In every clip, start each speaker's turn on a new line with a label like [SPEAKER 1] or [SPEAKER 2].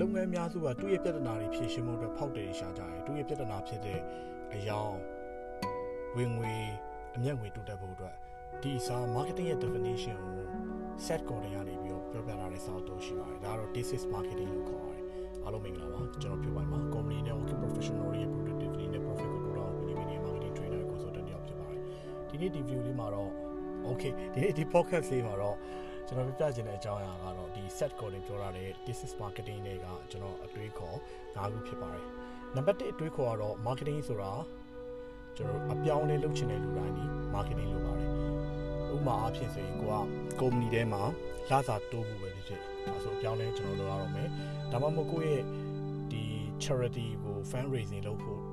[SPEAKER 1] လုပ်ငန်းများစုကသူ့ရဲ့ပြဿနာတွေဖြေရှင်းမှုအတွက်ဖောက်တယ်ရှာကြတယ်သူ့ရဲ့ပြဿနာဖြစ်တဲ့အယောင်ဝင်ငွေအမျက်ငွေတိုးတက်ဖို့အတွက်ဒီစာ marketing ရဲ့ definition ကို set ကိုတွေကနေပြီးတော့ပြောပြထားတဲ့စာအုပ်တော့ရှိပါတယ်ဒါကတော့ thesis marketing လို့ခေါ်ပါတယ်အားလုံးမင်္ဂလာပါကျွန်တော်ပြောပါမှာ company နဲ့ working professional ရဲ့ productivity နဲ့ profit ကိုတိုးတော့ပြီးပြီး marketing trainer consultant တယောက်ဖြစ်ပါတယ်ဒီနေ့ဒီ view လေးမှာတော့ okay ဒီနေ့ဒီ podcast လေးမှာတော့ ကျွန်တော်ပြပြချင်တဲ့အကြောင်းအရာကတော့ဒီ set ကိုတွေပြောရတဲ့ thesis marketing တွေကကျွန်တော်အတွေးခေါ်၅ခုဖြစ်ပါတယ်နံပါတ်1အတွေးခေါ်ကတော့ marketing ဆိုတာကျွန်တော်အပြောင်းလဲလုပ်ချင်တဲ့လူတိုင်းဒီ marketing လုပ်ပါတယ်ဥပမာအားဖြင့်ဆိုရင်ကိုက company ထဲမှာလစာတိုးဖို့ပဲဖြစ်ဖြစ်ဒါဆိုအပြောင်းလဲကျွန်တော်လုပ်ရတော့မယ်ဒါမှမဟုတ်ကိုယ့်ရဲ့ဒီ charity ကို fundraising လုပ်ဖို့ပဲ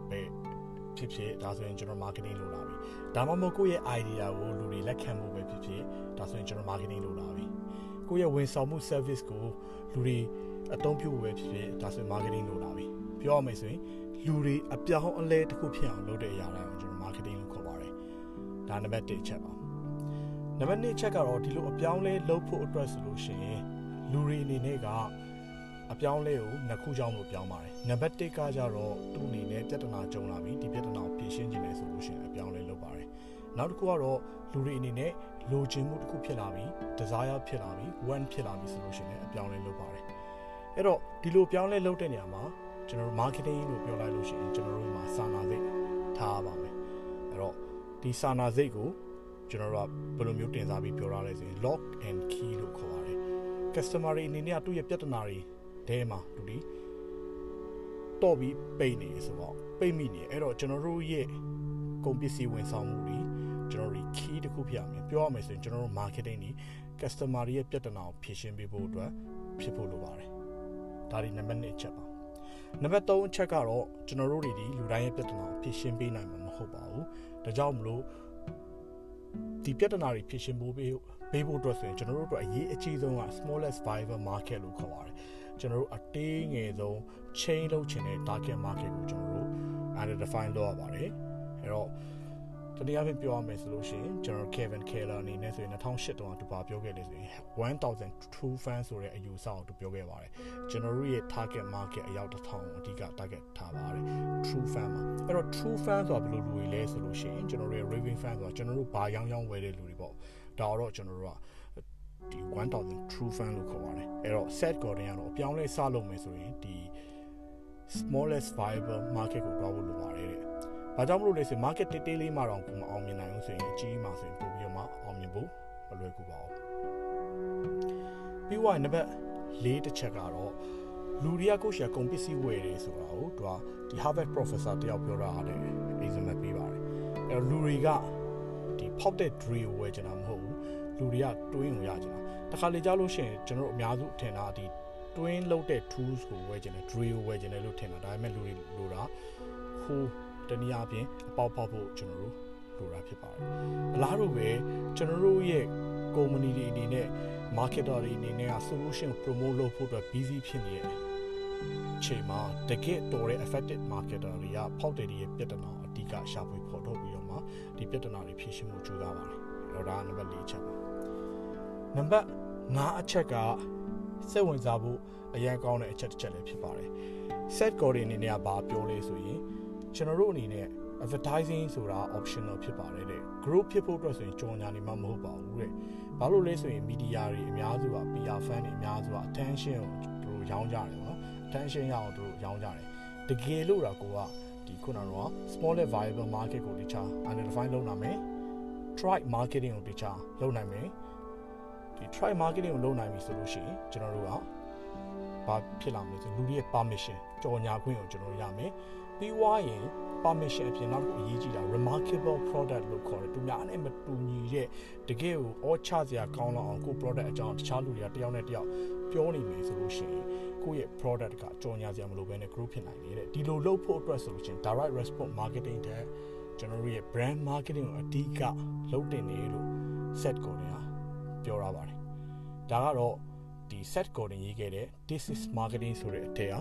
[SPEAKER 1] ဖြစ်ဖြစ်ဒါဆိုရင်ကျွန်တော် marketing လုပ်လာပြီဒါမှမဟုတ်ကိုယ့်ရဲ့ idea ကိုလူတွေလက်ခံဖို့ပဲဖြစ်ဖြစ်ဒါဆိုရင်ကျွန်တော် marketing လုပ်လာပြီကိုယ့်ရဲ့ဝန်ဆောင်မှု service ကိုလူတွေအသုံးပြုဖို့ပဲဖြစ်ဖြစ်ဒါဆိုရင် marketing လုပ်လာပြီပြောရမယ်ဆိုရင်လူတွေအပြောင်းအလဲတစ်ခုဖြစ်အောင်လုပ်တဲ့အရာတိုင်းကိုကျွန်တော် marketing လို့ခေါ်ပါတယ်ဒါနံပါတ်1ချက်ပါနံပါတ်2ချက်ကတော့ဒီလိုအပြောင်းလဲလုပ်ဖို့အတွက်ဆိုလို့ရှိရင်လူတွေအနေနဲ့က အပြောင်းလဲကိုနှစ်ခုကြောင့်လို့ပြောင်းပါတယ်နံပါတ်1ကကြတော့သူ့အနေနဲ့ပြဿနာကြုံလာပြီဒီပြဿနာကိုဖြေရှင်းခြင်းလဲဆိုလို့ရှိရင်အပြောင်းလဲလုပ်ပါတယ်နောက်တစ်ခုကတော့လူတွေအနေနဲ့လိုချင်မှုတစ်ခုဖြစ်လာပြီ desire ဖြစ်လာပြီ want ဖြစ်လာပြီဆိုလို့ရှိရင်အပြောင်းလဲလုပ်ပါတယ်အဲ့တော့ဒီလိုပြောင်းလဲလုပ်တဲ့နေရာမှာကျွန်တော်တို့ marketing လို့ပြောလိုက်လို့ရှိရင်ကျွန်တော်တို့မှာစာနာစိတ်ထားပါမယ်အဲ့တော့ဒီစာနာစိတ်ကိုကျွန်တော်တို့ကဘယ်လိုမျိုးတင်စားပြီးပြောရလဲဆိုရင် lock and key လို့ခေါ်ပါတယ် customer တွေအနေနဲ့သူ့ရဲ့ပြဿနာတွေ တဲမှာလူဒီတော့ပြီးပိတ်နေဆိုတော့ပိတ်မိနေအဲ့တော့ကျွန်တော်တို့ရဲ့ကုန်ပစ္စည်းဝန်ဆောင်မှုတွေကျွန်တော်တို့ key တခုဖြစ်ရမယ်ပြောရမယ်ဆိုရင်ကျွန်တော်တို့ marketing တွေ customer တွေရဲ့ပြဿနာကိုဖြေရှင်းပေးဖို့အတွက်ဖြစ်ဖို့လိုပါတယ်ဒါဒီနံပါတ်1ချက်ပါနံပါတ်3အချက်ကတော့ကျွန်တော်တို့တွေဒီလူတိုင်းရဲ့ပြဿနာကိုဖြေရှင်းပေးနိုင်မှာမဟုတ်ပါဘူးဒါကြောင့်မလို့ဒီပြဿနာတွေဖြေရှင်းဖို့ပေးပေးဖို့အတွက်ဆိုရင်ကျွန်တော်တို့အတွက်အရေးအကြီးဆုံးက smallest viable market လို့ခေါ်ပါတယ် ကျွန်တော်တို့အတေးငယ်ဆုံး chain လုပ်ချင်တဲ့ target market ကိုကျွန်တော်တို့ identify လုပ်ရပါတယ်အဲ့တော့တနည်းအားဖြင့်ပြောရမယ်ဆိုလို့ရှိရင်ကျွန်တော် Kevin Keller အနေနဲ့ဆိုရင်2008တုန်းကသူပါပြောခဲ့တယ်ဆိုရင်1000 true fan ဆိုတဲ့အယူဆကိုသူပြောခဲ့ပါတယ်ကျွန်တော်တို့ရဲ့ target market အယောက်1000အဓိက target ထားပါတယ် true fan မှာအဲ့တော့ true fan ဆိုတာဘယ်လိုလူတွေလဲဆိုလို့ရှိရင်ကျွန်တော်တို့ရဲ့ raving fan ဆိုတာကျွန်တော်တို့ဘာရောင်းရောင်းဝယ်တဲ့လူတွေပေါ့ဒါတော့ကျွန်တော်တို့က ဒီ1000 true fan လို့ခေါ်ပါတယ်အဲ့တော့ set Gordon ကတော့အပြောင်းလဲစလုပ်မယ်ဆိုရင်ဒီ smallest viable market ကိုတွားဖို့လိုပါတယ်တဲ့။ဘာကြောင့်မလို့လဲဆို market တေးတေးလေးမှတော့ကိုမအောင်မြင်နိုင်ဘူးဆိုရင်အကြီးမှဆိုရင်ပို့ပြီးတော့မှအောင်မြင်ဖို့မလွယ်ကူပါဘူး။ပြီးတော့နံပါတ်၄တစ်ချက်ကတော့လူတွေကကိုယ့်ရှာကုန်ပစ္စည်းဝယ်တယ်ဆိုတာကိုသူကဒီ Harvard professor တယောက်ပြောတာဟာလည်း example ပေးပါတယ်။အဲတော့လူတွေကဒီဖောက်တဲ့ drill ကိုဝယ်ကြတာမဟုတ်ဘူး။ လူတွေကတွင်းကိုရကြတာ။တခါလေကြားလို့ရှိရင်ကျွန်တော်တို့အများစုထင်တာဒီ twin လောက်တဲ့ tools ကိုဝယ်ခြင်းနဲ့ drill ကိုဝယ်ခြင်းနဲ့လို့ထင်တာဒါပေမဲ့လူတွေလိုတာဟိုတနည်းအားဖြင့်အပေါက်ပေါက်ဖို့ကျွန်တော်တို့လိုတာဖြစ်ပါတယ်အလားတူပဲကျွန်တော်တို့ရဲ့ company တွေအနေနဲ့ marketer တွေအနေနဲ့က solution promote လုပ်ဖို့အတွက် busy ဖြစ်နေတဲ့အချိန်မှာတကယ်တော်တဲ့ effective marketer တွေကဖောက်တယ်တွေရဲ့ပြဿနာအဓိကရှာဖွေဖော်ထုတ်ပြီးတော့မှဒီပြဿနာတွေဖြေရှင်းမှုကြိုးစားပါတယ် အဲ့တော့ဒါနံပါတ်၄ချက်ပါနံပါတ်5အချက်ကစိတ်ဝင်စားဖို့အရန်ကောင်းတဲ့အချက်တစ်ချက်လည်းဖြစ်ပါတယ် set code အနေနဲ့ကဘာပြောလဲဆိုရင်ကျွန်တော်တို့အနေနဲ့ advertising ဆိုတာ optional ဖြစ်ပါတယ်တဲ့ group ဖြစ်ဖို့အတွက်ဆိုရင်ကြော်ညာနေမှမဟုတ်ပါဘူးတဲ့ဘာလို့လဲဆိုရင် media တွေအများစုက PR fan တွေအများစုက attention ကိုသူတို့ရောင်းကြတယ်ပေါ့ attention ရအောင်သူတို့ရောင်းကြတယ်တကယ်လို့တော့ကိုကဒီခုနကတော့ small viable market ကိုတခြား identify လုပ်နိုင်မယ် try marketing ကိုတခြားလုပ်နိုင်မယ်ဒီ try marketing ကိုလုပ်နိုင်ပြီဆိုလို့ရှိရင်ကျွန်တော်တို့ကဘာဖြစ်လာမလဲဆိုလူတွေရဲ့ permission ကြော်ညာခွင့်ကိုကျွန်တော်တို့ရမယ်ပြီးွားရင် permission အပြင်နောက်တစ်ခုအရေးကြီးတာ remarkable product လို့ခေါ်တယ်သူများနဲ့မတူညီတဲ့တကယ်ကိုအောချစရာကောင်းလောက်အောင်ကို product အကြောင်းတခြားလူတွေကတယောက်နဲ့တယောက်ပြောနေမယ်ဆိုလို့ရှိရင်ကိုယ့်ရဲ့ product ကကြော်ညာစရာမလိုဘဲနဲ့ group ဖြစ်နိုင်တယ်ဒီလိုလုပ်ဖို့အတွက်ဆိုလို့ရှိရင် direct response marketing တဲ့ ကျွန်တော်တို့ရဲ့ brand marketing ကိုအဓိကလုပ်တင်နေလို့ set ကိုနေတာပြောရပါတယ်ဒါကတော့ဒီ set coding ရေးခဲ့တဲ့ this is marketing ဆိုတဲ့အထက်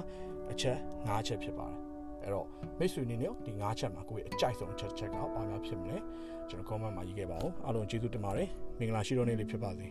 [SPEAKER 1] အချက်၅ချက်ဖြစ်ပါတယ်အဲ့တော့မိတ်ဆွေအနေနဲ့ဒီ၅ချက်မှာကိုယ့်ရဲ့အကြိုက်ဆုံးအချက်ချက်ကဘာများဖြစ်မလဲကျွန်တော် comment မှာရေးခဲ့ပါဦးအားလုံးကျေးဇူးတင်ပါတယ်မင်္ဂလာရှိတော်နေ့လေးဖြစ်ပါစေ